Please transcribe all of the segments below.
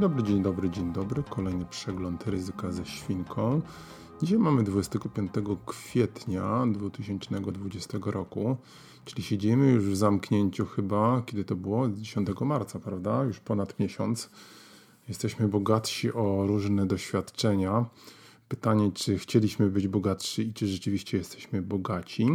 Dzień dobry, dzień dobry, dzień dobry. Kolejny przegląd ryzyka ze świnką. Dzisiaj mamy 25 kwietnia 2020 roku, czyli siedzimy już w zamknięciu chyba, kiedy to było? 10 marca, prawda? Już ponad miesiąc. Jesteśmy bogatsi o różne doświadczenia. Pytanie, czy chcieliśmy być bogatsi i czy rzeczywiście jesteśmy bogaci.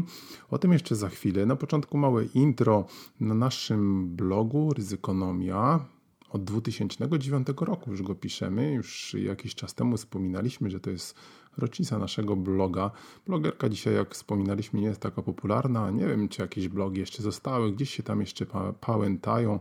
O tym jeszcze za chwilę. Na początku małe intro na naszym blogu Ryzykonomia od 2009 roku już go piszemy. Już jakiś czas temu wspominaliśmy, że to jest rocznica naszego bloga. Blogerka dzisiaj, jak wspominaliśmy, nie jest taka popularna. Nie wiem, czy jakieś blogi jeszcze zostały, gdzieś się tam jeszcze pałętają.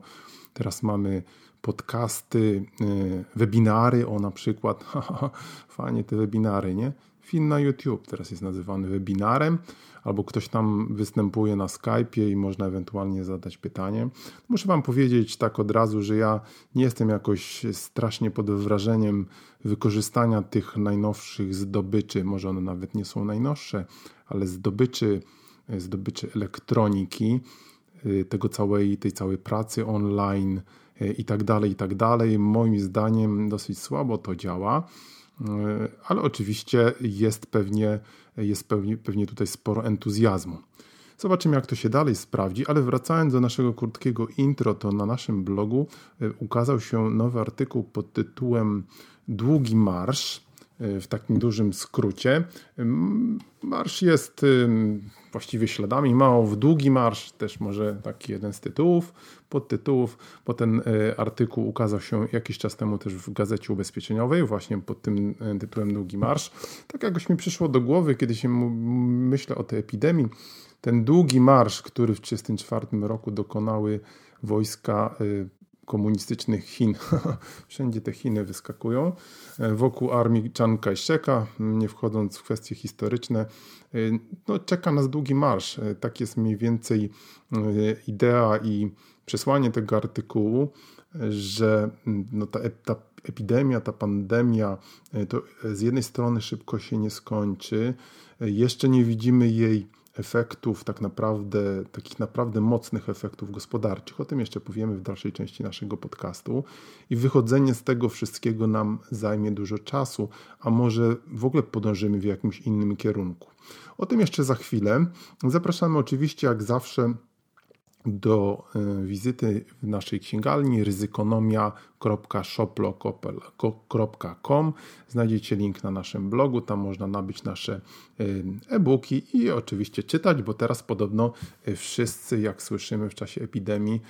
Teraz mamy podcasty, y, webinary, o na przykład, fajnie te webinary, nie? Film na YouTube teraz jest nazywany webinarem, albo ktoś tam występuje na Skype'ie i można ewentualnie zadać pytanie. Muszę Wam powiedzieć tak od razu, że ja nie jestem jakoś strasznie pod wrażeniem wykorzystania tych najnowszych zdobyczy, może one nawet nie są najnowsze, ale zdobyczy, zdobyczy elektroniki, y, tego całej, tej całej pracy online i tak dalej, i tak dalej. Moim zdaniem dosyć słabo to działa. E, ale oczywiście jest pewnie, jest pewnie, pewnie tutaj sporo entuzjazmu. Zobaczymy, jak to się dalej sprawdzi, ale wracając do naszego krótkiego intro, to na naszym blogu e, ukazał się nowy artykuł pod tytułem Długi Marsz. E, w takim dużym skrócie. Marsz jest właściwie śladami mało w długi marsz, też może taki jeden z tytułów, podtytułów, bo ten e, artykuł ukazał się jakiś czas temu też w gazecie ubezpieczeniowej, właśnie pod tym e, tytułem Długi Marsz. Tak jakoś mi przyszło do głowy, kiedy się myślę o tej epidemii, ten długi marsz, który w 1934 roku dokonały wojska komunistycznych Chin. Wszędzie te Chiny wyskakują. E, wokół armii Chiang Kai-sheka, nie wchodząc w kwestie historyczne, e, no, czeka nas długi marsz. E, tak jest mniej więcej idea i przesłanie tego artykułu, że no, ta, ta epidemia, ta pandemia to z jednej strony szybko się nie skończy, jeszcze nie widzimy jej efektów, tak naprawdę, takich naprawdę mocnych efektów gospodarczych. O tym jeszcze powiemy w dalszej części naszego podcastu. I wychodzenie z tego wszystkiego nam zajmie dużo czasu, a może w ogóle podążymy w jakimś innym kierunku. O tym jeszcze za chwilę. Zapraszamy oczywiście, jak zawsze, do e, wizyty w naszej księgarni ryzykonomia.shoplo.com. Znajdziecie link na naszym blogu, tam można nabyć nasze e, e-booki i oczywiście czytać, bo teraz podobno e, wszyscy, jak słyszymy w czasie epidemii,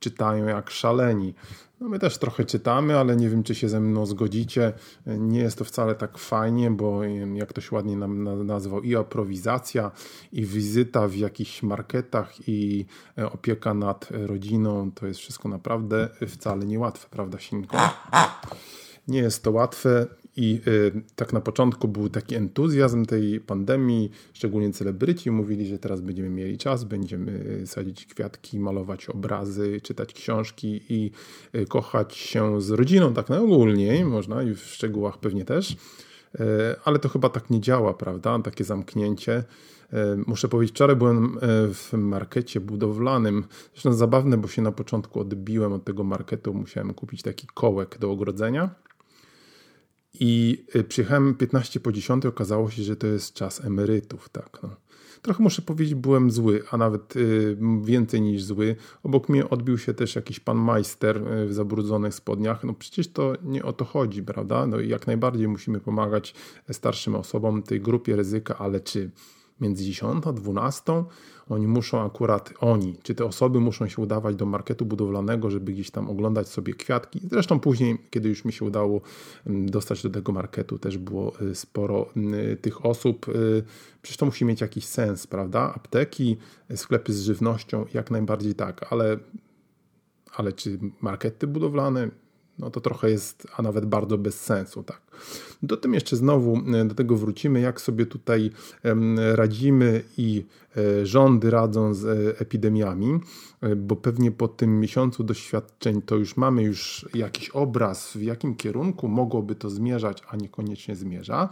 czytają jak szaleni. No my też trochę czytamy, ale nie wiem, czy się ze mną zgodzicie. Nie jest to wcale tak fajnie, bo jak ktoś ładnie nam nazwał, i aprowizacja, i wizyta w jakichś marketach, i e, opieka nad rodziną, to jest wszystko naprawdę wcale niełatwe, prawda, Sinko? Nie jest to łatwe i y, tak na początku był taki entuzjazm tej pandemii, szczególnie celebryci mówili, że teraz będziemy mieli czas, będziemy sadzić kwiatki, malować obrazy, czytać książki i y, kochać się z rodziną, tak najogólniej można i w szczegółach pewnie też. Y, ale to chyba tak nie działa, prawda? Takie zamknięcie. Muszę powiedzieć, wczoraj byłem w markecie budowlanym. Zresztą zabawne, bo się na początku odbiłem od tego marketu. Musiałem kupić taki kołek do ogrodzenia i y, przyjechałem 15 po 10, okazało się, że to jest czas emerytów, tak. No. Trochę muszę powiedzieć, byłem zły, a nawet y, więcej niż zły. Obok mnie odbił się też jakiś pan majster y, w zabrudzonych spodniach. No przecież to nie o to chodzi, prawda? No i jak najbardziej musimy pomagać starszym osobom, tej grupie ryzyka, ale czy między 10 a 12 oni muszą akurat, oni, czy te osoby muszą się udawać do marketu budowlanego, żeby gdzieś tam oglądać sobie kwiatki. Zresztą później, kiedy już mi się udało mm, dostać do tego marketu, też było y, sporo y, tych osób. Y, przecież to musi mieć jakiś sens, prawda? Apteki, sklepy z żywnością, jak najbardziej tak, ale, ale czy markety budowlane? No to trochę jest, a nawet bardzo bez sensu, tak. Do tym jeszcze znowu do tego wrócimy, jak sobie tutaj radzimy i rządy radzą z epidemiami, bo pewnie po tym miesiącu doświadczeń to już mamy już jakiś obraz, w jakim kierunku mogłoby to zmierzać, a niekoniecznie zmierza.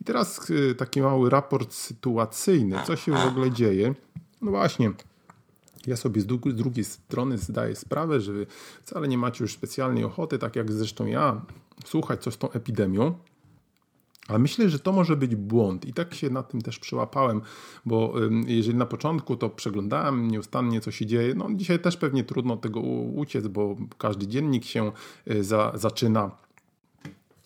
I teraz taki mały raport sytuacyjny, co się w ogóle dzieje. No właśnie, ja sobie z, drugiej strony zdaję sprawę, że wcale nie macie już specjalnej ochoty, tak jak zresztą ja, słuchać co z tą epidemią. Ale myślę, że to może być błąd i tak się na tym też przyłapałem, bo jeżeli na początku to przeglądałem nieustannie, co się dzieje, no dzisiaj też pewnie trudno tego uciec, bo każdy dziennik się y, za, zaczyna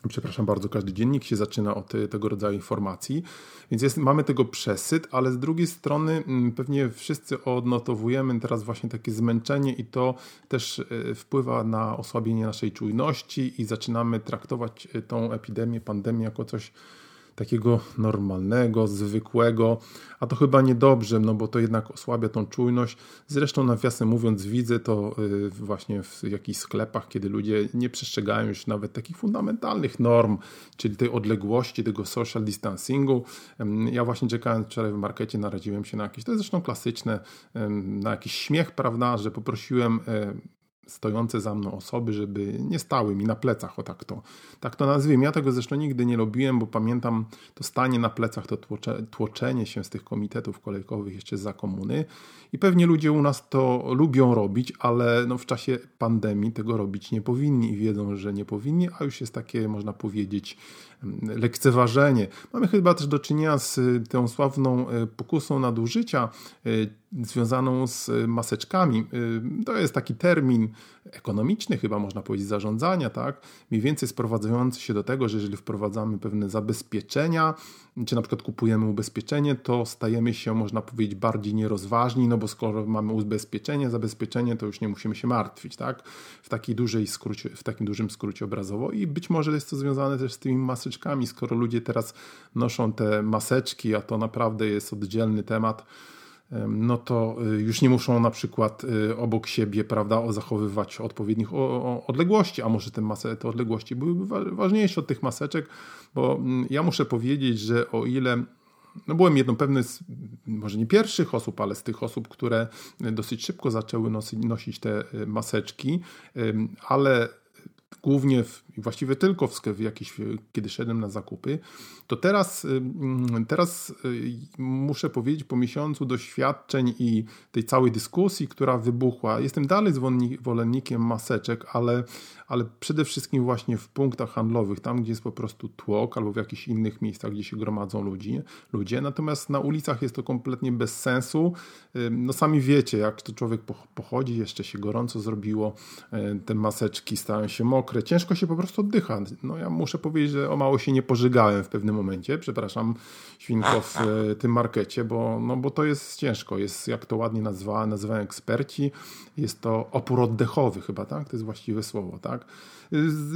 przepraszam bardzo, każdy dziennik się zaczyna od tego rodzaju informacji, więc jest, mamy tego przesyt, ale z drugiej strony mm, pewnie wszyscy odnotowujemy teraz właśnie takie zmęczenie i to też e, wpływa na osłabienie naszej czujności i zaczynamy traktować e, tą epidemię, pandemię jako coś takiego normalnego, zwykłego, a to chyba niedobrze, no bo to jednak osłabia tą czujność. Zresztą nawiasem mówiąc widzę to y, właśnie w jakichś sklepach, kiedy ludzie nie przestrzegają już nawet takich fundamentalnych norm, czyli tej odległości, tego social distancingu. Ja właśnie czekając wczoraj w markecie naradziłem się na jakieś, to jest zresztą klasyczne, na jakiś śmiech, prawda, że poprosiłem e, stojące za mną osoby, żeby nie stały mi na plecach, o tak to, tak to nazwijmy. Ja tego zresztą nigdy nie lubiłem, bo pamiętam to stanie na plecach, to tłocze, tłoczenie się z tych komitetów kolejkowych jeszcze za komuny i pewnie ludzie u nas to lubią robić, ale no w czasie pandemii tego robić nie powinni i wiedzą, że nie powinni, a już jest takie, można powiedzieć, lekceważenie. Mamy chyba też do czynienia z y, tą sławną y, pokusą nadużycia y, związaną z maseczkami. To jest taki termin ekonomiczny, chyba można powiedzieć, zarządzania, tak? Mniej więcej sprowadzający się do tego, że jeżeli wprowadzamy pewne zabezpieczenia, czy na przykład kupujemy ubezpieczenie, to stajemy się, można powiedzieć, bardziej nierozważni, no bo skoro mamy ubezpieczenie, zabezpieczenie, to już nie musimy się martwić, tak? W, takiej dużej skrócie, w takim dużym skrócie obrazowo i być może jest to związane też z tymi maseczkami, skoro ludzie teraz noszą te maseczki, a to naprawdę jest oddzielny temat, no to y, już nie muszą na przykład y, obok siebie, prawda, zachowywać odpowiednich odległości, a może te, masy, te odległości byłyby ważniejsze od tych maseczek, bo mm, ja muszę powiedzieć, że o ile no byłem jedną pewny z, może nie pierwszych osób, ale z tych osób, które dosyć szybko zaczęły nosić, nosić te y, maseczki, ale głównie w, właściwie tylko w sklepie jakiś, kiedy szedłem na zakupy, to teraz, y, mm, teraz y, muszę powiedzieć, po miesiącu doświadczeń i tej całej dyskusji, która wybuchła, jestem dalej zwolennikiem maseczek, ale, ale przede wszystkim właśnie w punktach handlowych, tam gdzie jest po prostu tłok, albo w jakichś innych miejscach, gdzie się gromadzą ludzi, ludzie. Natomiast na ulicach jest to kompletnie bez sensu. No sami wiecie, jak to człowiek pochodzi, jeszcze się gorąco zrobiło, te maseczki stają się mokre, ciężko się po prostu oddycha. No ja muszę powiedzieć, że o mało się nie pożygałem w pewnym momencie, przepraszam, świnko w e, tym markecie, bo, no, bo to jest ciężko. Jest, jak to ładnie nazwa, nazywają eksperci, jest to opór oddechowy chyba, tak? To jest właściwe słowo, tak?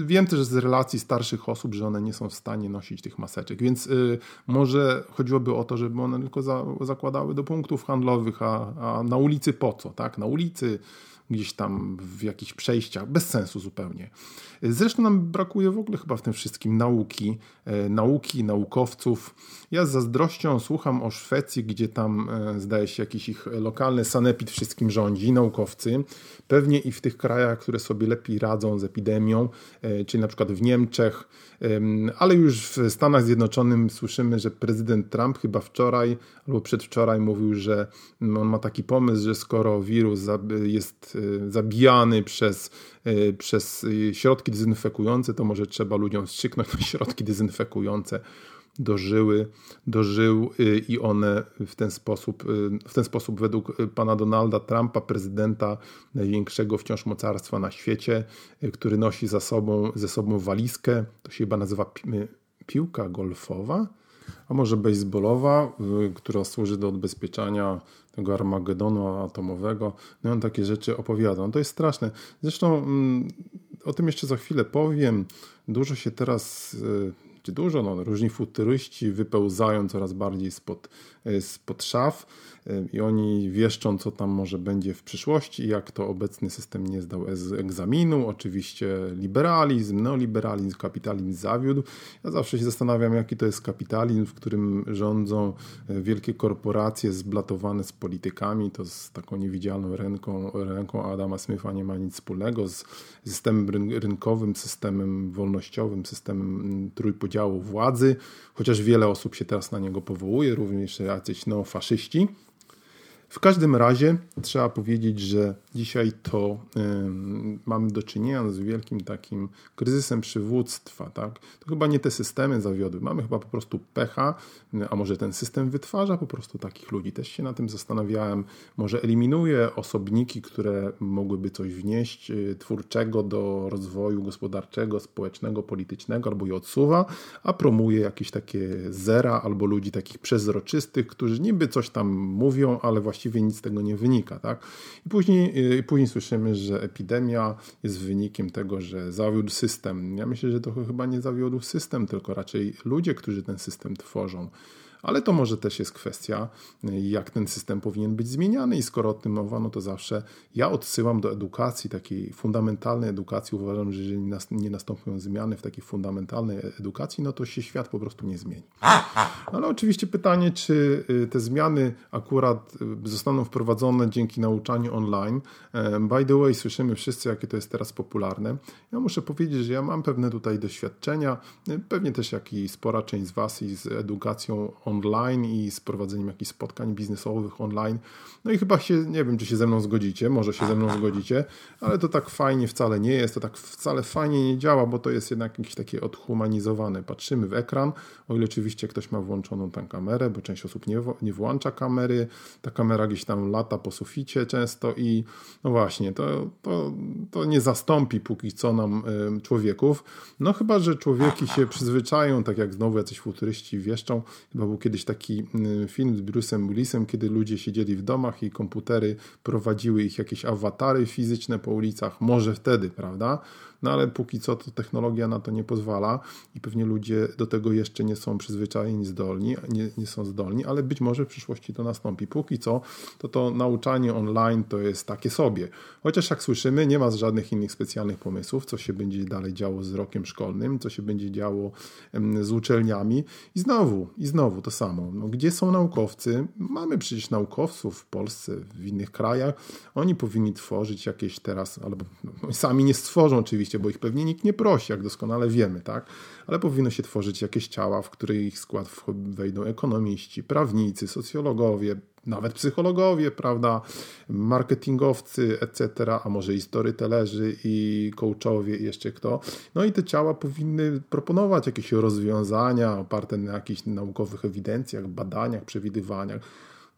Wiem też z relacji starszych osób, że one nie są w stanie nosić tych maseczek, więc y, może chodziłoby o to, żeby one tylko za, zakładały do punktów handlowych, a, a na ulicy po co, tak? Na ulicy gdzieś tam w jakichś przejściach, bez sensu zupełnie. Zresztą nam brakuje w ogóle chyba w tym wszystkim nauki, e, nauki, naukowców. Ja z zazdrością słucham o Szwecji, gdzie tam e, zdaje się jakiś ich lokalny sanepid wszystkim rządzi, naukowcy. Pewnie i w tych krajach, które sobie lepiej radzą z epidemią, e, czyli na przykład w Niemczech, ale już w Stanach Zjednoczonych słyszymy, że prezydent Trump chyba wczoraj albo przedwczoraj mówił, że on ma taki pomysł, że skoro wirus jest zabijany przez, przez środki dezynfekujące, to może trzeba ludziom wstrzyknąć środki dezynfekujące dożyły, dożył y, i one w ten sposób, y, w ten sposób według pana Donalda Trumpa, prezydenta największego wciąż mocarstwa na świecie, y, który nosi za sobą, ze sobą walizkę, to się chyba nazywa piłka golfowa, a może baseballowa, która służy do odbezpieczania tego Armagedonu atomowego. No on takie rzeczy opowiada. No to jest straszne. Zresztą mm, o tym jeszcze za chwilę powiem. Dużo się teraz czy dużo, no, różni futuryści wypełzają coraz bardziej spod, spod szaf i oni wieszczą, co tam może będzie w przyszłości, jak to obecny system nie zdał egzaminu. Oczywiście liberalizm, neoliberalizm, kapitalizm zawiódł. Ja zawsze się zastanawiam, jaki to jest kapitalizm, w którym rządzą e, wielkie korporacje zblatowane z politykami. To z taką niewidzialną ręką, ręką Adama Smitha nie ma nic wspólnego z systemem rynkowym, systemem wolnościowym, systemem trójpodziału władzy, chociaż wiele osób się teraz na niego powołuje, również jacyś neofaszyści. W każdym razie trzeba powiedzieć, że dzisiaj to mamy do czynienia z wielkim takim kryzysem przywództwa. Tak? To chyba nie te systemy zawiodły. Mamy chyba po prostu pecha, a może ten system wytwarza po prostu takich ludzi. Też się na tym zastanawiałem. Może eliminuje osobniki, które mogłyby coś wnieść y, twórczego do rozwoju gospodarczego, społecznego, politycznego, albo je odsuwa, a promuje jakieś takie zera albo ludzi takich przezroczystych, którzy niby coś tam mówią, ale właśnie właściwie nic z tego nie wynika. Tak? I później, y, później słyszymy, że epidemia jest wynikiem tego, że zawiódł system. Ja myślę, że to chyba nie zawiódł system, tylko raczej ludzie, którzy ten system tworzą ale to może też jest kwestia, jak ten system powinien być zmieniany i skoro o tym mowa, no to zawsze ja odsyłam do edukacji, takiej fundamentalnej edukacji. Uważam, że jeżeli nie nastąpią zmiany w takiej fundamentalnej edukacji, no to się świat po prostu nie zmieni. Ale oczywiście pytanie, czy y, te zmiany akurat y, zostaną wprowadzone dzięki nauczaniu online. E, by the way, słyszymy wszyscy, jakie to jest teraz popularne. Ja muszę powiedzieć, że ja mam pewne tutaj doświadczenia, y, pewnie też jak i spora część z Was i z edukacją online online i z prowadzeniem jakichś spotkań biznesowych online. No i chyba się, nie wiem, czy się ze mną zgodzicie, może się ze mną zgodzicie, ale to tak fajnie wcale nie jest, to tak wcale fajnie nie działa, bo to jest jednak jakieś takie odhumanizowane. Patrzymy w ekran, o ile oczywiście ktoś ma włączoną tę kamerę, bo część osób nie, nie włącza kamery, ta kamera gdzieś tam lata po suficie często i no właśnie, to, to, to nie zastąpi póki co nam y, człowieków, no chyba, że człowieki się przyzwyczają, tak jak znowu jacyś futuryści wieszczą, chyba był kiedyś taki y, film z Bruce'em Willisem, kiedy ludzie siedzieli w domach i komputery prowadziły ich jakieś awatary fizyczne po ulicach. Może wtedy, prawda? No ale póki co to technologia na to nie pozwala i pewnie ludzie do tego jeszcze nie są przyzwyczajeni, zdolni, nie, nie są zdolni, ale być może w przyszłości to nastąpi. Póki co to to nauczanie online to jest takie sobie. Chociaż jak słyszymy, nie ma żadnych innych specjalnych pomysłów, co się będzie dalej działo z rokiem szkolnym, co się będzie działo z uczelniami i znowu, i znowu to samo. No, gdzie są naukowcy? Mamy przecież naukowców w Polsce, w innych krajach. Oni powinni tworzyć jakieś teraz, albo no, sami nie stworzą oczywiście, bo ich pewnie nikt nie prosi, jak doskonale wiemy, tak? Ale powinno się tworzyć jakieś ciała, w których skład wejdą ekonomiści, prawnicy, socjologowie, nawet psychologowie, prawda, marketingowcy, etc., a może i storytellerzy, i coachowie, i jeszcze kto. No i te ciała powinny proponować jakieś rozwiązania oparte na jakichś naukowych ewidencjach, badaniach, przewidywaniach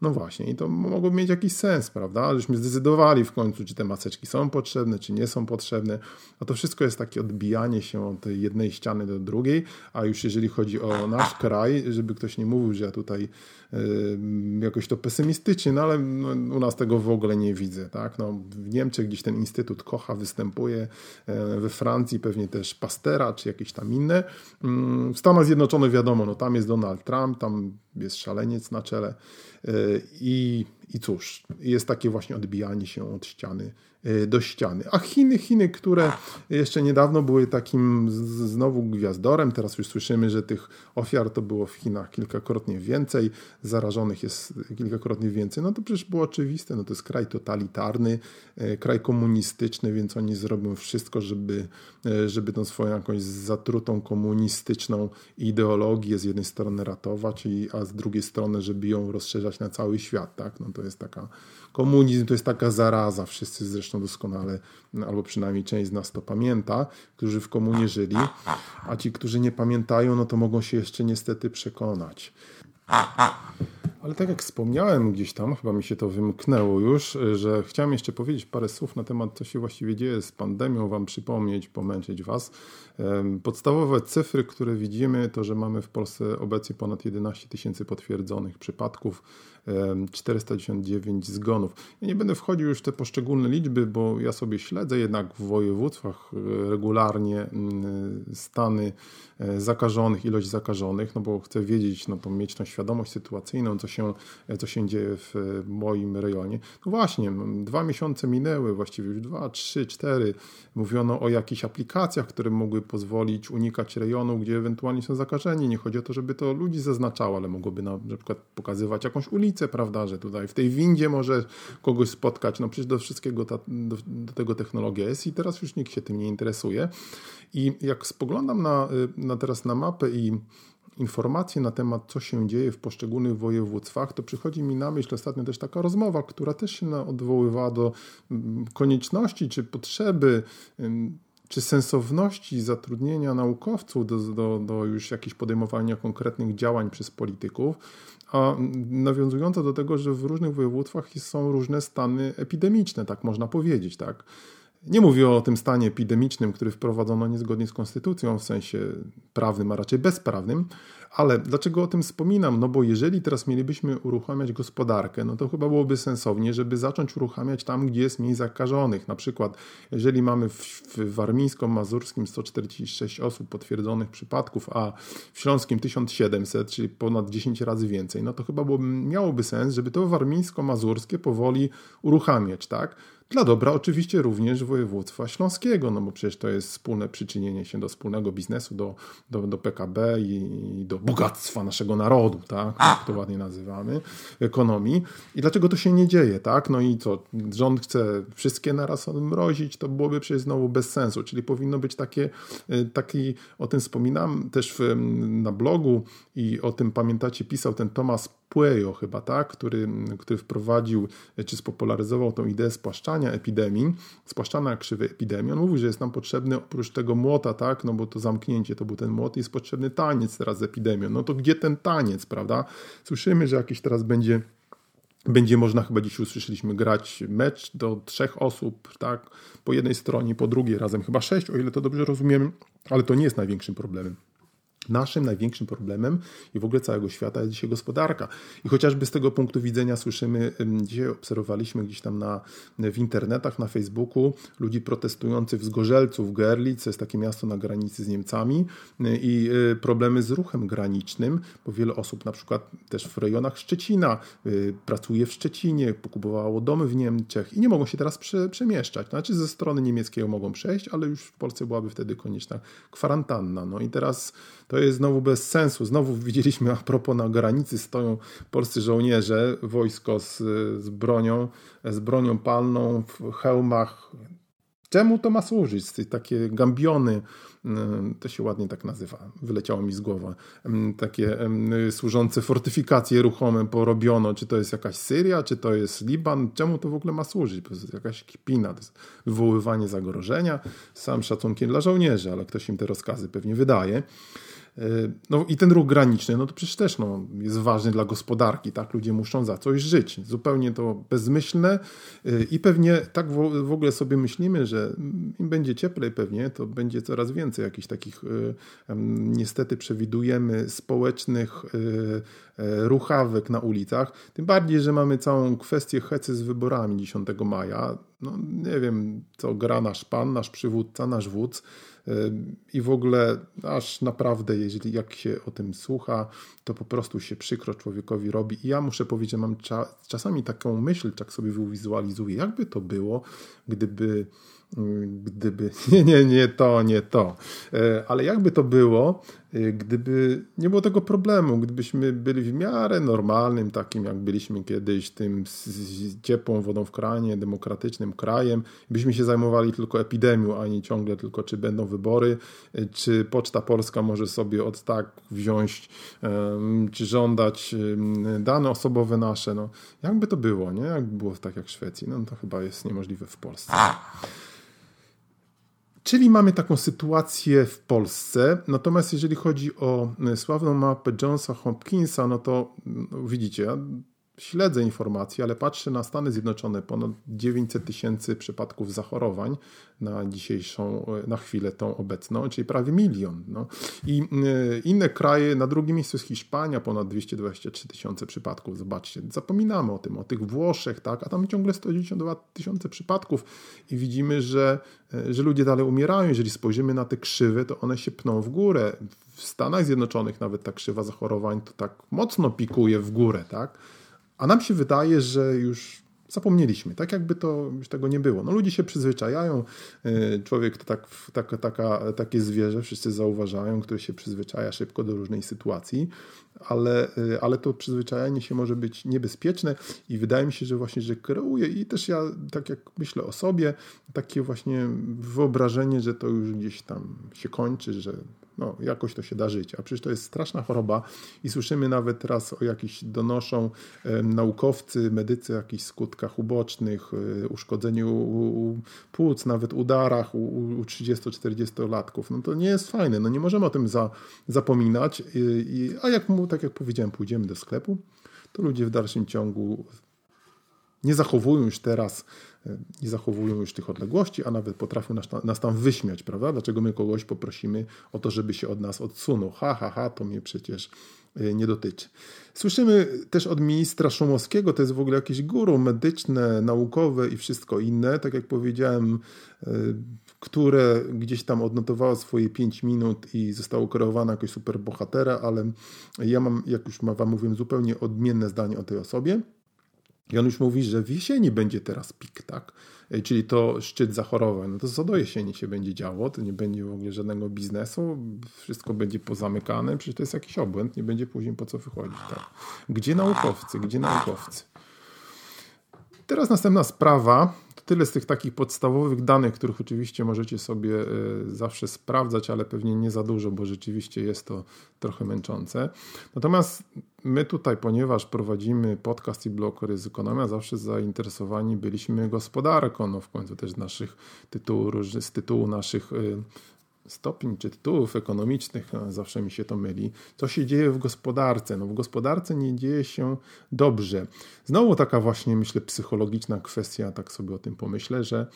no właśnie, i to mogło mieć jakiś sens, prawda? Żeśmy zdecydowali w końcu, czy te maseczki są potrzebne, czy nie są potrzebne. A to wszystko jest takie odbijanie się od jednej ściany do drugiej, a już jeżeli chodzi o nasz kraj, żeby ktoś nie mówił, że ja tutaj jakoś to pesymistycznie, no ale no, u nas tego w ogóle nie widzę, tak? No, w Niemczech gdzieś ten Instytut Kocha występuje, y, we Francji pewnie też Pastera, czy jakieś tam inne. Y, w Stanach Zjednoczonych wiadomo, no tam jest Donald Trump, tam jest szaleniec na czele. I, I cóż, jest takie właśnie odbijanie się od ściany do ściany. A Chiny, Chiny, które jeszcze niedawno były takim znowu gwiazdorem, teraz już słyszymy, że tych ofiar to było w Chinach kilkakrotnie więcej, zarażonych jest kilkakrotnie więcej, no to przecież było oczywiste, no to jest kraj totalitarny, y, kraj komunistyczny, więc oni zrobią wszystko, żeby, y, żeby tą swoją jakąś zatrutą komunistyczną ideologię z jednej strony ratować, a z drugiej strony, żeby ją rozszerzać na cały świat, tak? No to jest taka komunizm to jest taka zaraza, wszyscy zresztą doskonale, albo przynajmniej część z nas to pamięta, którzy w komunie żyli, a ci, którzy nie pamiętają, no to mogą się jeszcze niestety przekonać. Ale tak jak wspomniałem gdzieś tam, chyba mi się to wymknęło już, że chciałem jeszcze powiedzieć parę słów na temat, co się właściwie dzieje z pandemią, wam przypomnieć, pomęczyć was. Podstawowe cyfry, które widzimy, to że mamy w Polsce obecnie ponad 11 tysięcy potwierdzonych przypadków, 499 zgonów. Ja nie będę wchodził już w te poszczególne liczby, bo ja sobie śledzę jednak w województwach e, regularnie stany e, zakażonych, ilość zakażonych, no bo chcę wiedzieć, no to mieć tą świadomość sytuacyjną, co się, e, co się dzieje w moim rejonie. No właśnie, dwa miesiące minęły, właściwie już dwa, trzy, cztery. Mówiono o jakichś aplikacjach, które mogły pozwolić unikać rejonu, gdzie ewentualnie są zakażeni. Nie chodzi o to, żeby to ludzi zaznaczało, ale mogłoby na przykład pokazywać jakąś ulicę, prawda, że tutaj w tej windzie może kogoś spotkać. No przecież do wszystkiego ta, do, do tego technologia jest i teraz już nikt się tym nie interesuje. I jak spoglądam na, na teraz na mapę i informacje na temat, co się dzieje w poszczególnych województwach, to przychodzi mi na myśl ostatnio też taka rozmowa, która też się odwoływała do mm, konieczności czy potrzeby czy sensowności zatrudnienia naukowców do, do, do już jakichś podejmowania konkretnych działań przez polityków, a nawiązująco do tego, że w różnych województwach są różne stany epidemiczne, tak można powiedzieć, tak. Nie mówię o tym stanie epidemicznym, który wprowadzono niezgodnie z konstytucją w sensie prawnym, a raczej bezprawnym, ale dlaczego o tym wspominam? No bo jeżeli teraz mielibyśmy uruchamiać gospodarkę, no to chyba byłoby sensownie, żeby zacząć uruchamiać tam, gdzie jest mniej zakażonych. Na przykład, jeżeli mamy w, w warmińsko-mazurskim 146 osób potwierdzonych przypadków, a w śląskim 1700, czyli ponad 10 razy więcej, no to chyba byłoby, miałoby sens, żeby to warmińsko-mazurskie powoli uruchamiać, tak? Dla dobra oczywiście również województwa śląskiego, no bo przecież to jest wspólne przyczynienie się do wspólnego biznesu, do, do, do PKB i do bogactwa naszego narodu, tak? Jak to ładnie nazywamy, ekonomii. I dlaczego to się nie dzieje, tak? No i co, rząd chce wszystkie naraz odmrozić, to byłoby przecież znowu bez sensu, czyli powinno być takie, y, taki, o tym wspominam też w, na blogu i o tym pamiętacie pisał ten Tomasz Pueyo chyba, tak? Który, który wprowadził, czy spopularyzował tą ideę spłaszczania epidemii, spłaszczania krzywej epidemii. On mówił, że jest nam potrzebny oprócz tego młota, tak? No bo to zamknięcie to był ten młot, jest potrzebny taniec teraz z epidemią. No to gdzie ten taniec, prawda? Słyszymy, że jakiś teraz będzie będzie można, chyba dziś usłyszeliśmy, grać mecz do trzech osób, tak? Po jednej stronie, po drugiej, razem chyba sześć, o ile to dobrze rozumiem, ale to nie jest największym problemem. Naszym największym problemem i w ogóle całego świata jest dzisiaj gospodarka. I chociażby z tego punktu widzenia słyszymy, dzisiaj obserwowaliśmy gdzieś tam na, w internetach, na Facebooku ludzi protestujących w Zgorzelcu, w Gerlitz, to jest takie miasto na granicy z Niemcami i y, problemy z ruchem granicznym, bo wiele osób na przykład też w rejonach Szczecina y, pracuje w Szczecinie, pokupowało domy w Niemczech i nie mogą się teraz prze, przemieszczać. Znaczy ze strony niemieckiej mogą przejść, ale już w Polsce byłaby wtedy konieczna kwarantanna. No i teraz to jest znowu bez sensu. Znowu widzieliśmy a propos na granicy stoją polscy żołnierze, wojsko z, z bronią, z bronią palną w hełmach. Czemu to ma służyć? Takie gambiony, mm, to się ładnie tak nazywa, wyleciało mi z głowy, mm, takie mm, służące fortyfikacje ruchome porobiono, czy to jest jakaś Syria, czy to jest Liban, czemu to w ogóle ma służyć? To jest jakaś kpina, to jest wywoływanie zagrożenia, sam szacunkiem dla żołnierzy, ale ktoś im te rozkazy pewnie wydaje. E, no i ten ruch graniczny, no to przecież też no, jest ważny dla gospodarki, tak? Ludzie muszą za coś żyć. Zupełnie to bezmyślne e, i pewnie tak w, ogóle sobie myślimy, że im będzie cieplej pewnie, to będzie coraz więcej jakichś takich e, niestety przewidujemy społecznych ruchawek na ulicach. Tym bardziej, że mamy całą kwestię hecy z wyborami 10 maja. No nie wiem, co gra nasz pan, nasz przywódca, nasz wódz i w ogóle aż naprawdę, jeżeli jak się o tym słucha, to po prostu się przykro człowiekowi robi. I ja muszę powiedzieć, że mam cza czasami taką myśl, tak sobie wizualizuję, jakby to było, gdyby gdyby, nie, nie, nie to, nie to, e, ale jakby to było, gdyby nie było tego problemu, gdybyśmy byli w miarę normalnym, takim jak byliśmy kiedyś, tym z ciepłą wodą w kranie, demokratycznym krajem, byśmy się zajmowali tylko epidemią, a nie ciągle tylko czy będą wybory, e, czy Poczta Polska może sobie od tak wziąć, czy żądać dane osobowe nasze, no jakby to było, nie? Jakby było tak jak w Szwecji, no to chyba jest niemożliwe w Polsce. Czyli mamy taką sytuację w Polsce. Natomiast jeżeli chodzi o sławną mapę Jonesa Hopkinsa, no to no, widzicie, śledzę informacje, ale patrzę na Stany Zjednoczone, ponad 900 tysięcy przypadków zachorowań na dzisiejszą, na chwilę tą obecną, czyli prawie milion. No. I y, inne kraje, na drugim miejscu jest Hiszpania, ponad 223 tysiące przypadków, zobaczcie, zapominamy o tym, o tych Włoszech, tak, a tam ciągle 192 tysiące przypadków i widzimy, że, y, że ludzie dalej umierają. Jeżeli spojrzymy na te krzywy, to one się pną w górę. W Stanach Zjednoczonych nawet ta krzywa zachorowań to tak mocno pikuje w górę, tak? A nam się wydaje, że już zapomnieliśmy, tak jakby to już tego nie było. No ludzie się przyzwyczajają, e, człowiek to tak, tak, taka, takie zwierzę, wszyscy zauważają, które się przyzwyczaja szybko do różnej sytuacji, ale, e, ale to przyzwyczajanie się może być niebezpieczne i wydaje mi się, że właśnie, że kreuje i też ja, tak jak myślę o sobie, takie właśnie wyobrażenie, że to już gdzieś tam się kończy, że no, jakoś to się da żyć. A przecież to jest straszna choroba i słyszymy nawet teraz o jakichś donoszą e, naukowcy, medycy o jakichś skutkach ubocznych, e, uszkodzeniu u, płuc, nawet udarach u, u 30-40-latków. No to nie jest fajne, no nie możemy o tym za, zapominać. I, i, a jak tak jak powiedziałem, pójdziemy do sklepu, to ludzie w dalszym ciągu nie zachowują już teraz, nie zachowują już tych odległości, a nawet potrafią nas, nas tam wyśmiać, prawda? Dlaczego my kogoś poprosimy o to, żeby się od nas odsunął? Ha, ha, ha, to mnie przecież e, nie dotyczy. Słyszymy też od ministra Szumowskiego, to jest w ogóle jakieś guru medyczne, naukowe i wszystko inne, tak jak powiedziałem, e, które gdzieś tam odnotowało swoje 5 minut i zostało kreowane jakoś super bohatera, ale ja mam, jak już wam mówiłem, zupełnie odmienne zdanie o tej osobie. I on już mówi, że w jesieni będzie teraz pik, tak? E, czyli to szczyt zachorowań. No to co do jesieni się będzie działo, to nie będzie w ogóle żadnego biznesu, wszystko będzie pozamykane, przecież to jest jakiś obłęd, nie będzie później po co wychodzić, tak? Gdzie naukowcy, gdzie naukowcy? Teraz następna sprawa, tyle z tych takich podstawowych danych, których oczywiście możecie sobie e, zawsze sprawdzać, ale pewnie nie za dużo, bo rzeczywiście jest to trochę męczące. Natomiast my tutaj, ponieważ prowadzimy podcast i blog Ryzykonomia, zawsze zainteresowani byliśmy gospodarką, no w końcu też z naszych tytułów, z tytułu naszych e, stopień czy tytułów ekonomicznych, zawsze mi się to myli. Co się dzieje w gospodarce? No w gospodarce nie dzieje się dobrze. Znowu taka właśnie, myślę, psychologiczna kwestia, tak sobie o tym pomyślę, że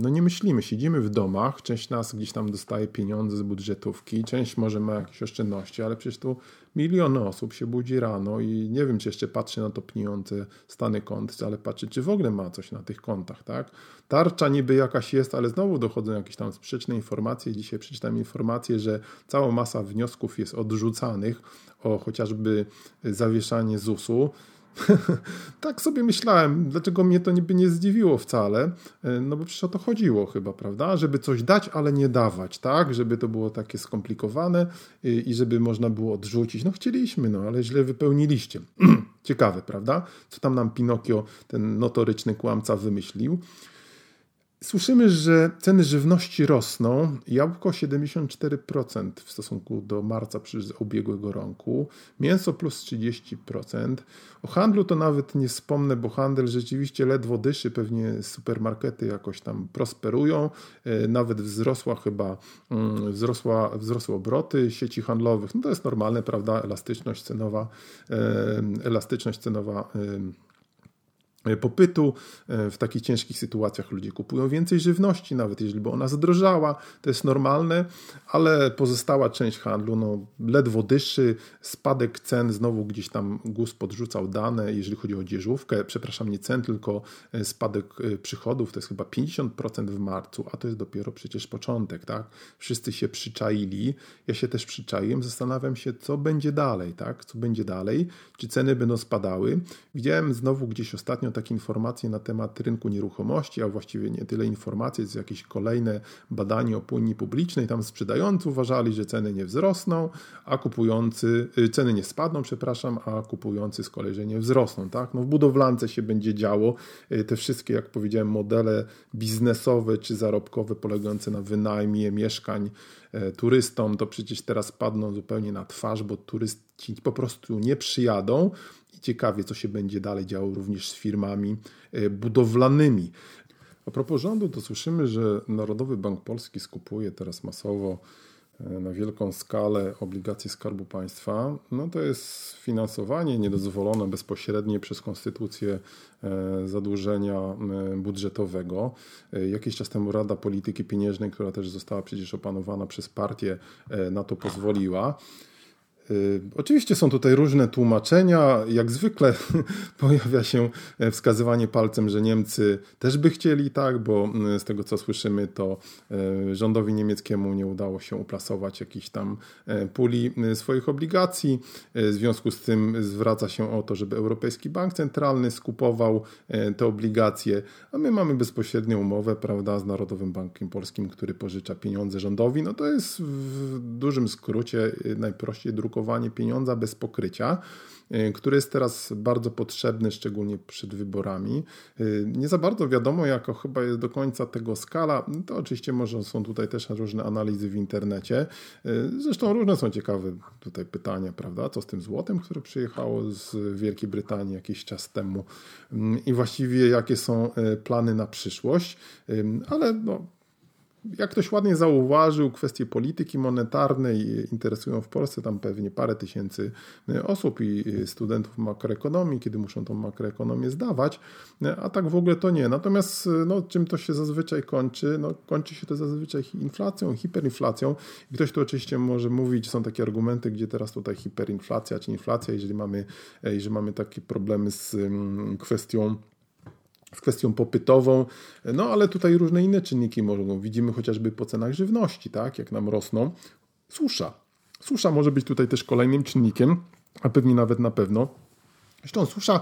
no nie myślimy, siedzimy w domach, część nas gdzieś tam dostaje pieniądze z budżetówki, część może ma jakieś oszczędności, ale przecież tu miliony osób się budzi rano i nie wiem, czy jeszcze patrzy na to pniące stany kont, ale patrzy, czy w ogóle ma coś na tych kontach, tak? Tarcza niby jakaś jest, ale znowu dochodzą jakieś tam sprzeczne informacje. Dzisiaj przeczytałem informację, że cała masa wniosków jest odrzucanych o chociażby zawieszanie ZUS-u. tak sobie myślałem, dlaczego mnie to niby nie zdziwiło wcale, e, no bo przecież o to chodziło chyba, prawda? Żeby coś dać, ale nie dawać, tak? Żeby to było takie skomplikowane i, i żeby można było odrzucić. No chcieliśmy, no ale źle wypełniliście. Ciekawe, prawda? Co tam nam Pinokio, ten notoryczny kłamca, wymyślił. Słyszymy, że ceny żywności rosną. Jabłko 74% w stosunku do marca ubiegłego roku, mięso plus 30%. O handlu to nawet nie wspomnę, bo handel rzeczywiście ledwo dyszy, pewnie supermarkety jakoś tam prosperują. E, nawet wzrosła chyba, mm, wzrosła, wzrosły obroty sieci handlowych. No to jest normalne, prawda? Elastyczność cenowa, e, elastyczność cenowa E, popytu. E, w takich ciężkich sytuacjach ludzie kupują więcej żywności, nawet jeżeli by ona zdrożała, to jest normalne, ale pozostała część handlu no, ledwo dyszy, spadek cen, znowu gdzieś tam GUS podrzucał dane, jeżeli chodzi o odzieżówkę, przepraszam, nie cen, tylko e, spadek przychodów, to jest chyba 50% w marcu, a to jest dopiero przecież początek, tak? Wszyscy się przyczaili, ja się też przyczaiłem, zastanawiam się, co będzie dalej, tak? Co będzie dalej, czy ceny będą spadały. Widziałem znowu gdzieś ostatnio takie informacje na temat rynku nieruchomości, a właściwie nie tyle informacje, co jakieś kolejne badanie opinii publicznej. Tam sprzedający uważali, że ceny nie wzrosną, a kupujący, y, ceny nie spadną, przepraszam, a kupujący z kolei, że nie wzrosną. Tak? No w budowlance się będzie działo. Y, te wszystkie, jak powiedziałem, modele biznesowe czy zarobkowe polegające na wynajmie mieszkań y, turystom, to przecież teraz padną zupełnie na twarz, bo turyści po prostu nie przyjadą ciekawie, co się będzie dalej działo również z firmami e, budowlanymi. A propos rządu, to słyszymy, że Narodowy Bank Polski skupuje teraz masowo e, na wielką skalę obligacje Skarbu Państwa. No to jest finansowanie niedozwolone bezpośrednie przez konstytucję e, zadłużenia budżetowego. Jakiś czas temu Rada Polityki Pieniężnej, która też została przecież opanowana przez partię, na to pozwoliła. Y, oczywiście są tutaj różne tłumaczenia. Jak zwykle pojawia się e, wskazywanie palcem, że Niemcy też by chcieli tak, bo z tego co słyszymy, to e, rządowi niemieckiemu nie udało się uplasować jakichś tam e, puli swoich obligacji. W związku z tym zwraca się o to, żeby Europejski Bank Centralny skupował te obligacje, a my mamy bezpośrednią umowę, prawda, z Narodowym Bankiem Polskim, który pożycza pieniądze rządowi. No to jest w dużym skrócie najprościej drukowane pieniądza bez pokrycia, y, który jest teraz bardzo potrzebny, szczególnie przed wyborami. Y, nie za bardzo wiadomo, jaka chyba jest do końca tego skala. To oczywiście może są tutaj też różne analizy w internecie. Y, zresztą różne są ciekawe tutaj pytania, prawda? Co z tym złotem, które przyjechało z Wielkiej Brytanii jakiś czas temu i właściwie jakie są plany na przyszłość. Ale no, jak ktoś ładnie zauważył, kwestie polityki monetarnej interesują w Polsce tam pewnie parę tysięcy e, osób i studentów makroekonomii, kiedy muszą tą makroekonomię zdawać, e, a tak w ogóle to nie. Natomiast e, no, czym to się zazwyczaj kończy? No, kończy się to zazwyczaj inflacją, hiperinflacją. I ktoś tu oczywiście może mówić, są takie argumenty, gdzie teraz tutaj hiperinflacja czy inflacja, jeżeli mamy, jeżeli mamy takie problemy z mm, kwestią z kwestią popytową, no ale tutaj różne inne czynniki mogą. Widzimy chociażby po cenach żywności, tak, jak nam rosną. Susza. Susza może być tutaj też kolejnym czynnikiem, a pewnie nawet na pewno. Zresztą susza,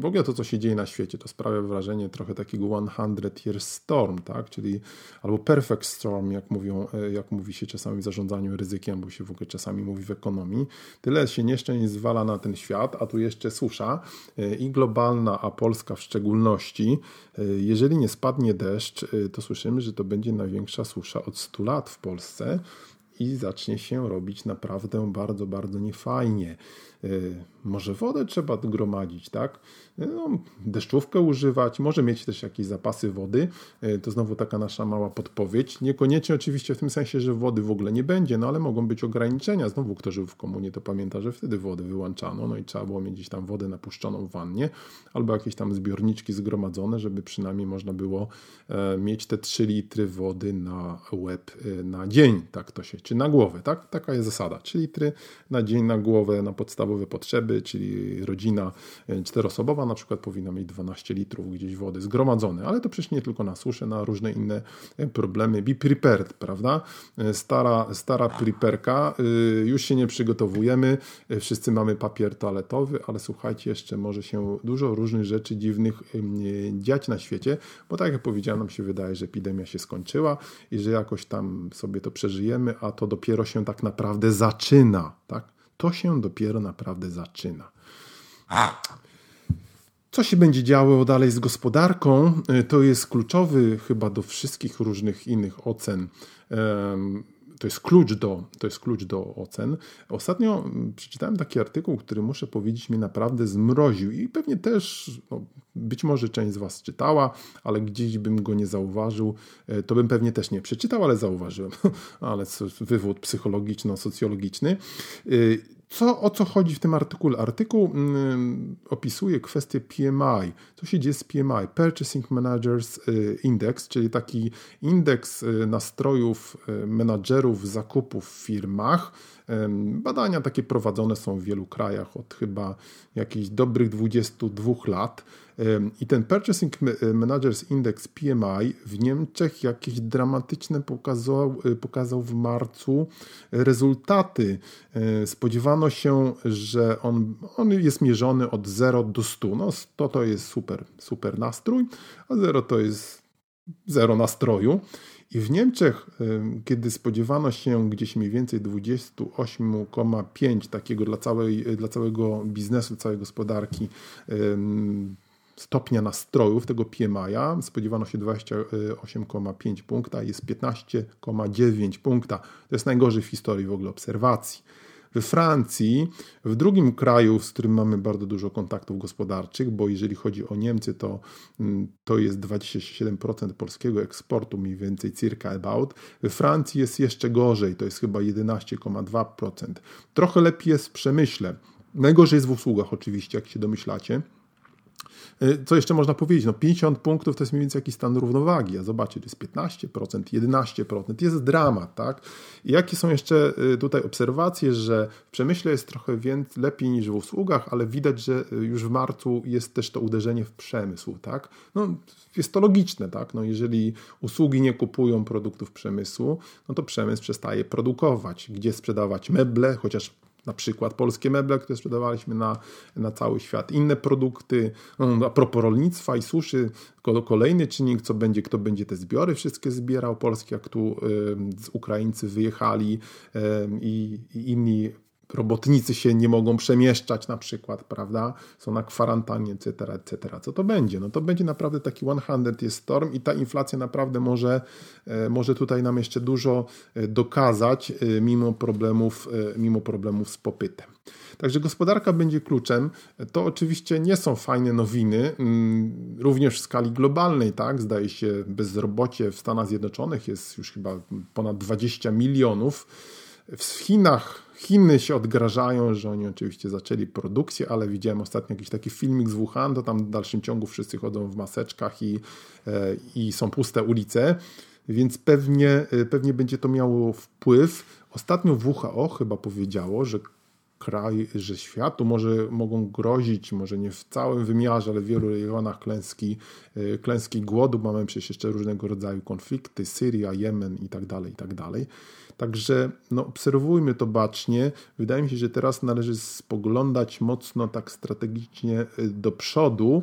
w ogóle to, co się dzieje na świecie, to sprawia wrażenie trochę takiego 100 year storm, tak? czyli albo perfect storm, jak, mówią, e, jak mówi się czasami w zarządzaniu ryzykiem, bo się w ogóle czasami mówi w ekonomii. Tyle się nieszczęść zwala na ten świat, a tu jeszcze susza e, i globalna, a Polska w szczególności. E, jeżeli nie spadnie deszcz, to słyszymy, że to będzie największa susza od 100 lat w Polsce i zacznie się robić naprawdę bardzo, bardzo niefajnie. Y, może wodę trzeba gromadzić, tak? Y, no, deszczówkę używać, może mieć też jakieś zapasy wody. Y, to znowu taka nasza mała podpowiedź. Niekoniecznie oczywiście w tym sensie, że wody w ogóle nie będzie, no ale mogą być ograniczenia. Znowu kto żył w komunie, to pamięta, że wtedy wody wyłączano, no i trzeba było mieć gdzieś tam wodę napuszczoną w wannie, albo jakieś tam zbiorniczki zgromadzone, żeby przynajmniej można było e, mieć te 3 litry wody na łeb na dzień, tak to się, czy na głowę, tak? Taka jest zasada. 3 litry na dzień na głowę na podstawę podstawowe potrzeby, czyli rodzina e, czteroosobowa na przykład powinna mieć 12 litrów gdzieś wody zgromadzone, ale to przecież nie tylko na suszę, na różne inne e, problemy. Be prepared, prawda? E, stara, stara preperka, już się nie przygotowujemy, wszyscy mamy papier toaletowy, ale słuchajcie, jeszcze może się dużo różnych rzeczy dziwnych dziać na świecie, bo tak jak powiedziałem, nam się wydaje, że epidemia się skończyła i że jakoś tam sobie to przeżyjemy, a to dopiero się tak naprawdę zaczyna, tak? To się dopiero naprawdę zaczyna. Co się będzie działo dalej z gospodarką? Y, to jest kluczowy chyba do wszystkich różnych innych ocen to jest klucz do, to jest klucz do ocen. Ostatnio mm, przeczytałem taki artykuł, który muszę powiedzieć mnie naprawdę zmroził i pewnie też, no, być może część z Was czytała, ale gdzieś bym go nie zauważył, e, to bym pewnie też nie przeczytał, ale zauważyłem. ale wywód psychologiczno-socjologiczny. Co, o co chodzi w tym artykule? Artykuł mm, opisuje kwestię PMI. Co się dzieje z PMI? Purchasing Managers y, Index, czyli taki indeks y, nastrojów y, menadżerów zakupów w firmach. Badania takie prowadzone są w wielu krajach od chyba jakichś dobrych 22 lat. I ten Purchasing Managers Index PMI w Niemczech jakieś dramatyczne pokazał, pokazał w marcu rezultaty. Spodziewano się, że on, on jest mierzony od 0 do 100. No 100 to jest super, super nastrój, a 0 to jest zero nastroju. I w Niemczech, kiedy spodziewano się gdzieś mniej więcej 28,5 takiego dla, całej, dla całego biznesu, całej gospodarki stopnia nastrojów tego PMI-a, spodziewano się 28,5 punkta, jest 15,9 punkta. To jest najgorzej w historii w ogóle obserwacji. We Francji, w drugim kraju, z którym mamy bardzo dużo kontaktów gospodarczych, bo jeżeli chodzi o Niemcy, to, mm, to jest 27% polskiego eksportu, mniej więcej circa about. We Francji jest jeszcze gorzej, to jest chyba 11,2%. Trochę lepiej jest w przemyśle. Najgorzej jest w usługach oczywiście, jak się domyślacie. E, co jeszcze można powiedzieć? No 50 punktów to jest mniej więcej jakiś stan równowagi, a zobaczcie, to jest 15%, 11%, jest dramat, tak? I jakie są jeszcze e, tutaj obserwacje, że w przemyśle jest trochę więcej, lepiej niż w usługach, ale widać, że e, już w marcu jest też to uderzenie w przemysł, tak? No, jest to logiczne, tak? No, jeżeli usługi nie kupują produktów przemysłu, no to przemysł przestaje produkować. Gdzie sprzedawać meble, chociaż na przykład polskie meble, które sprzedawaliśmy na, na cały świat, inne produkty, no, a propos rolnictwa i suszy, kolejny czynnik, co będzie, kto będzie te zbiory wszystkie zbierał, polskie, jak tu y, Ukraińcy wyjechali y, i inni robotnicy się nie mogą przemieszczać na przykład, prawda? Są na kwarantannie, etc., etc. Co to będzie? No to będzie naprawdę taki 100 jest storm i ta inflacja naprawdę może, e, może tutaj nam jeszcze dużo e, dokazać e, mimo problemów, mimo problemów z popytem. Także gospodarka będzie kluczem. To oczywiście nie są fajne nowiny, mm, również w skali globalnej, tak? Zdaje się, bezrobocie w Stanach Zjednoczonych jest już chyba ponad 20 milionów. W Chinach Chiny się odgrażają, że oni oczywiście zaczęli produkcję, ale widziałem ostatnio jakiś taki filmik z Wuhan, to tam w dalszym ciągu wszyscy chodzą w maseczkach i, e, i są puste ulice, więc pewnie, e, pewnie będzie to miało wpływ. Ostatnio WHO chyba powiedziało, że kraj, że światu może mogą grozić, może nie w całym wymiarze, ale w wielu rejonach klęski, e, klęski głodu. Mamy przecież jeszcze różnego rodzaju konflikty, Syria, Jemen i tak dalej, i tak dalej. Także no, obserwujmy to bacznie. Wydaje mi się, że teraz należy spoglądać mocno tak strategicznie y, do przodu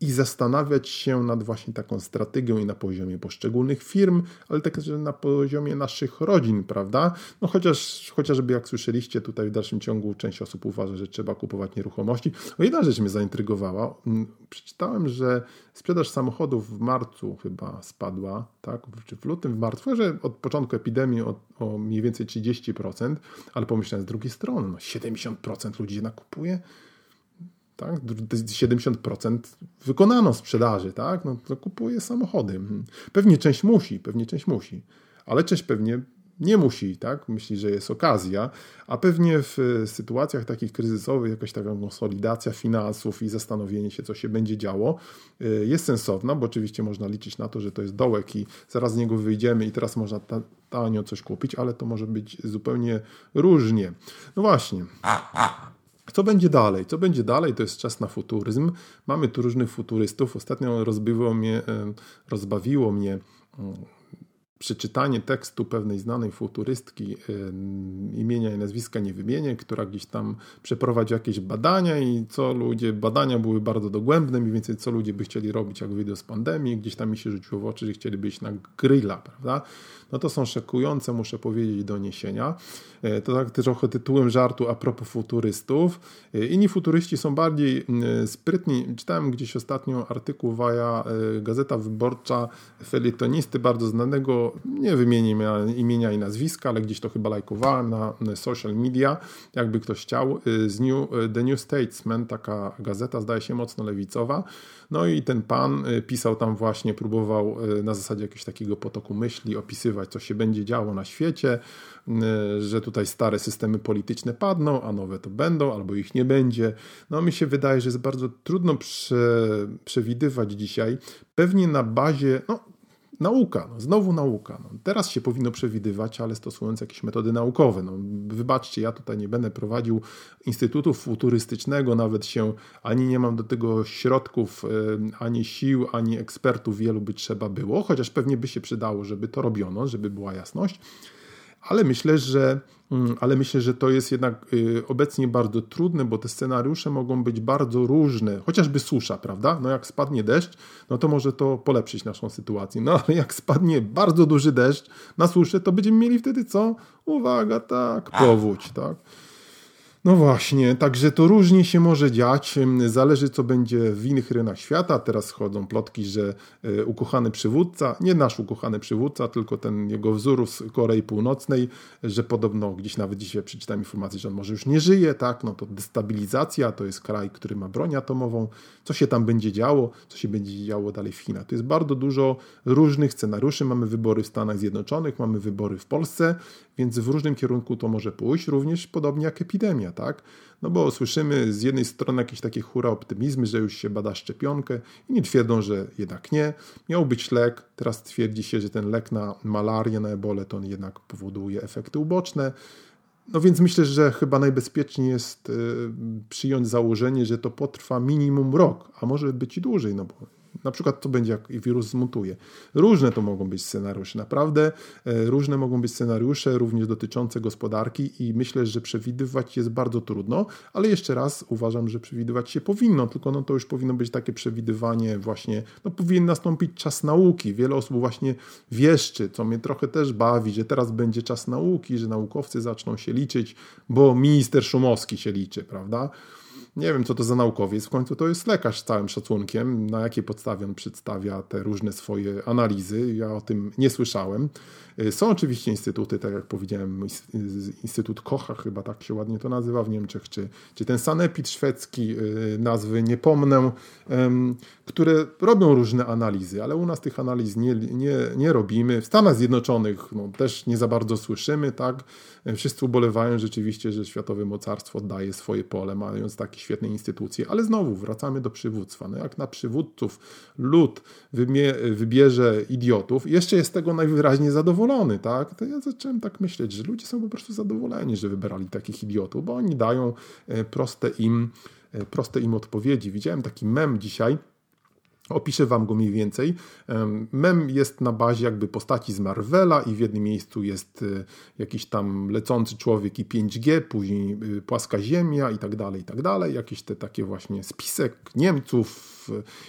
i zastanawiać się nad właśnie taką strategią i na poziomie poszczególnych firm, ale także na poziomie naszych rodzin, prawda? No chociaż, chociażby jak słyszeliście tutaj w dalszym ciągu część osób uważa, że trzeba kupować nieruchomości. O jedna rzecz mnie zaintrygowała. Mm, przeczytałem, że sprzedaż samochodów w marcu chyba spadła, tak? Czy w lutym, w marcu, że od początku epidemii o, o mniej więcej 30%, ale pomyślałem z drugiej strony, no 70% ludzi nakupuje tak? 70% wykonano sprzedaży, tak? No to kupuje samochody. Mhm. Pewnie część musi, pewnie część musi, ale część pewnie nie musi, tak? Myśli, że jest okazja, a pewnie w sytuacjach takich kryzysowych jakaś taka konsolidacja finansów i zastanowienie się, co się będzie działo, y, jest sensowna, bo oczywiście można liczyć na to, że to jest dołek i zaraz z niego wyjdziemy i teraz można tanio coś kupić, ale to może być zupełnie różnie. No właśnie. Co będzie dalej? Co będzie dalej? To jest czas na futuryzm. Mamy tu różnych futurystów. Ostatnio rozbawiło mnie, e, rozbawiło mnie mm, przeczytanie tekstu pewnej znanej futurystki imienia i nazwiska nie wymienię, która gdzieś tam przeprowadzi jakieś badania i co ludzie, badania były bardzo dogłębne, mniej więcej co ludzie by chcieli robić, jak wyjdą z pandemii, gdzieś tam mi się rzuciło w oczy, że chcieliby iść na grilla, prawda? No to są szokujące, muszę powiedzieć, doniesienia. E, to tak trochę tytułem żartu a propos futurystów. E, inni futuryści są bardziej sprytni. Czytałem gdzieś ostatnio artykuł Waja, e, Gazeta Wyborcza, felietonisty bardzo znanego nie wymienię imienia i nazwiska, ale gdzieś to chyba lajkowałem na social media, jakby ktoś chciał, z New, The New Statesman, taka gazeta, zdaje się mocno lewicowa. No i ten pan pisał tam właśnie, próbował na zasadzie jakiegoś takiego potoku myśli opisywać, co się będzie działo na świecie, że tutaj stare systemy polityczne padną, a nowe to będą, albo ich nie będzie. No mi się wydaje, że jest bardzo trudno prze, przewidywać dzisiaj, pewnie na bazie, no nauka, no, znowu nauka. No, teraz się powinno przewidywać, ale stosując jakieś metody naukowe. No, wybaczcie, ja tutaj nie będę prowadził instytutu futurystycznego, nawet się ani nie mam do tego środków, ani sił, ani ekspertów wielu by trzeba było, chociaż pewnie by się przydało, żeby to robiono, żeby była jasność ale myślę, że, mm, ale myślę, że to jest jednak y, obecnie bardzo trudne, bo te scenariusze mogą być bardzo różne, chociażby susza, prawda? No jak spadnie deszcz, no to może to polepszyć naszą sytuację. No ale jak spadnie bardzo duży deszcz na suszę, to będziemy mieli wtedy co? Uwaga, tak, powódź, tak. No właśnie, także to różnie się może dziać. Zależy, co będzie w innych rynkach świata. Teraz chodzą plotki, że e, ukochany przywódca, nie nasz ukochany przywódca, tylko ten jego wzór z Korei Północnej, że podobno gdzieś nawet dzisiaj przeczytałem informację, że on może już nie żyje, tak? No to destabilizacja, to jest kraj, który ma broń atomową. Co się tam będzie działo, co się będzie działo dalej w Chinach. To jest bardzo dużo różnych scenariuszy. Mamy wybory w Stanach Zjednoczonych, mamy wybory w Polsce, więc w różnym kierunku to może pójść, również podobnie jak epidemia, tak? No bo słyszymy z jednej strony jakieś takie hura optymizmy, że już się bada szczepionkę, inni twierdzą, że jednak nie. Miał być lek, teraz twierdzi się, że ten lek na malarię, na ebolę, to on jednak powoduje efekty uboczne. No więc myślę, że chyba najbezpieczniej jest y, przyjąć założenie, że to potrwa minimum rok, a może być i dłużej, no bo na przykład to będzie, jak wirus zmutuje. Różne to mogą być scenariusze, naprawdę e, różne mogą być scenariusze, również dotyczące gospodarki i myślę, że przewidywać jest bardzo trudno, ale jeszcze raz uważam, że przewidywać się powinno, tylko no to już powinno być takie przewidywanie właśnie, no powinien nastąpić czas nauki. Wiele osób właśnie wieszczy, co mnie trochę też bawi, że teraz będzie czas nauki, że naukowcy zaczną się liczyć, bo minister Szumowski się liczy, prawda? Nie wiem, co to za naukowiec, w końcu to jest lekarz z całym szacunkiem, na jakiej podstawie on przedstawia te różne swoje analizy. Ja o tym nie słyszałem. Y, są oczywiście instytuty, tak jak powiedziałem, Instytut Kocha, chyba tak się ładnie to nazywa w Niemczech, czy, czy ten Sanepid szwedzki, y, nazwy nie pomnę, które robią różne analizy, ale u nas tych analiz nie, nie, nie robimy. W Stanach Zjednoczonych no, też nie za bardzo słyszymy, tak? Wszyscy ubolewają rzeczywiście, że światowe mocarstwo oddaje swoje pole, mając takie świetne instytucje, ale znowu wracamy do przywództwa. No jak na przywódców lud wybierze idiotów, jeszcze jest tego najwyraźniej zadowolony, tak? To ja zacząłem tak myśleć, że ludzie są po prostu zadowoleni, że wybrali takich idiotów, bo oni dają e, proste im, e, proste im odpowiedzi. Widziałem taki mem dzisiaj, Opiszę wam go mniej więcej. Mem jest na bazie jakby postaci z Marvela i w jednym miejscu jest e, jakiś tam lecący człowiek i 5G, później e, płaska ziemia i tak dalej, i tak dalej. Jakiś te takie właśnie spisek Niemców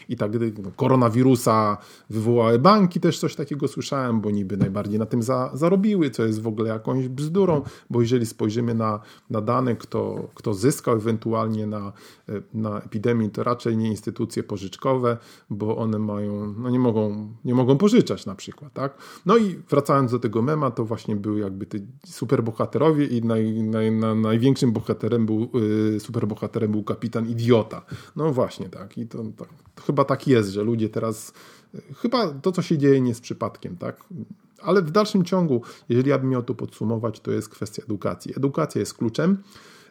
i tak no, koronawirusa wywołały banki, też coś takiego słyszałem, bo niby najbardziej na tym za, zarobiły, co jest w ogóle jakąś bzdurą, bo jeżeli spojrzymy na, na dane, kto, kto zyskał ewentualnie na, na epidemii, to raczej nie instytucje pożyczkowe, bo one mają, no nie mogą, nie mogą pożyczać na przykład, tak? No i wracając do tego mema, to właśnie były jakby te superbohaterowie i naj, naj, na, największym bohaterem był, yy, superbohaterem był kapitan Idiota. No właśnie, tak. I to tak, chyba tak jest, że ludzie teraz, chyba to, co się dzieje, nie jest przypadkiem, tak? Ale w dalszym ciągu, jeżeli ja bym miał to podsumować, to jest kwestia edukacji. Edukacja jest kluczem.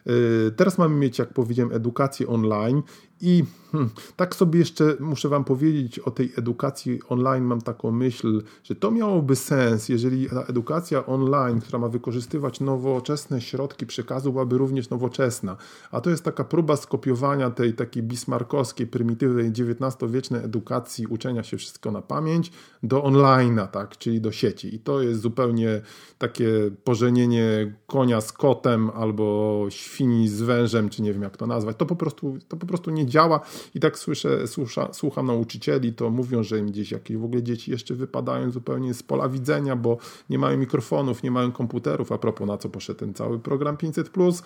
Yy, teraz mamy mieć, jak powiedziałem, edukację online i hmm, tak sobie jeszcze muszę Wam powiedzieć o tej edukacji online. Mam taką myśl, że to miałoby sens, jeżeli ta edukacja online, która ma wykorzystywać nowoczesne środki przekazu, byłaby również nowoczesna. A to jest taka próba skopiowania tej takiej bismarkowskiej, prymitywnej XIX-wiecznej edukacji, uczenia się wszystko na pamięć, do online'a, tak, czyli do sieci. I to jest zupełnie takie pożenienie konia z kotem albo świni z wężem, czy nie wiem jak to nazwać. To po prostu, to po prostu nie działa i tak słyszę, słucha, słucham nauczycieli, to mówią, że im gdzieś jakieś w ogóle dzieci jeszcze wypadają zupełnie z pola widzenia, bo nie mają mikrofonów, nie mają komputerów, a propos na co poszedł ten cały program 500+,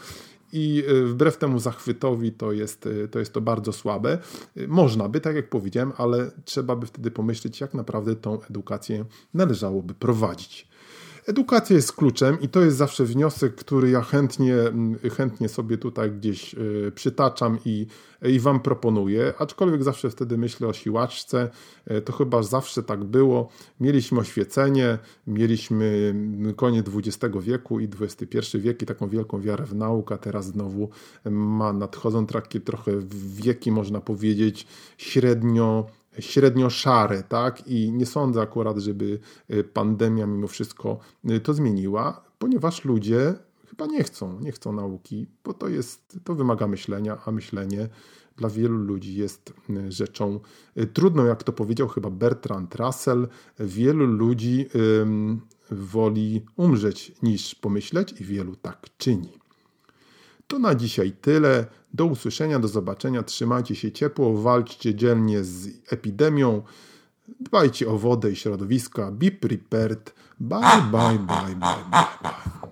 i y, wbrew temu zachwytowi to jest, y, to jest to bardzo słabe. Y, można by, tak jak powiedziałem, ale trzeba by wtedy pomyśleć, jak naprawdę tą edukację należałoby prowadzić. Edukacja jest kluczem i to jest zawsze wniosek, który ja chętnie, mm, chętnie sobie tutaj gdzieś y, przytaczam i, i Wam proponuję, aczkolwiek zawsze wtedy myślę o siłaczce, y, to chyba zawsze tak było. Mieliśmy oświecenie, mieliśmy mm, koniec XX wieku i XXI wiek i taką wielką wiarę w naukę, teraz znowu ma nadchodzą takie trochę wieki, można powiedzieć, średnio średnio szare, tak? I nie sądzę akurat, żeby y, pandemia mimo wszystko y, to zmieniła, ponieważ ludzie chyba nie chcą, nie chcą nauki, bo to jest, to wymaga myślenia, a myślenie dla wielu ludzi jest y, rzeczą trudną, jak to powiedział chyba Bertrand Russell. Wielu ludzi woli umrzeć niż pomyśleć i wielu tak czyni. To na dzisiaj tyle. Do usłyszenia, do zobaczenia. Trzymajcie się ciepło, walczcie dzielnie z epidemią. Dbajcie o wodę i środowiska. Be prepared. Bye, bye, bye, bye, bye, bye.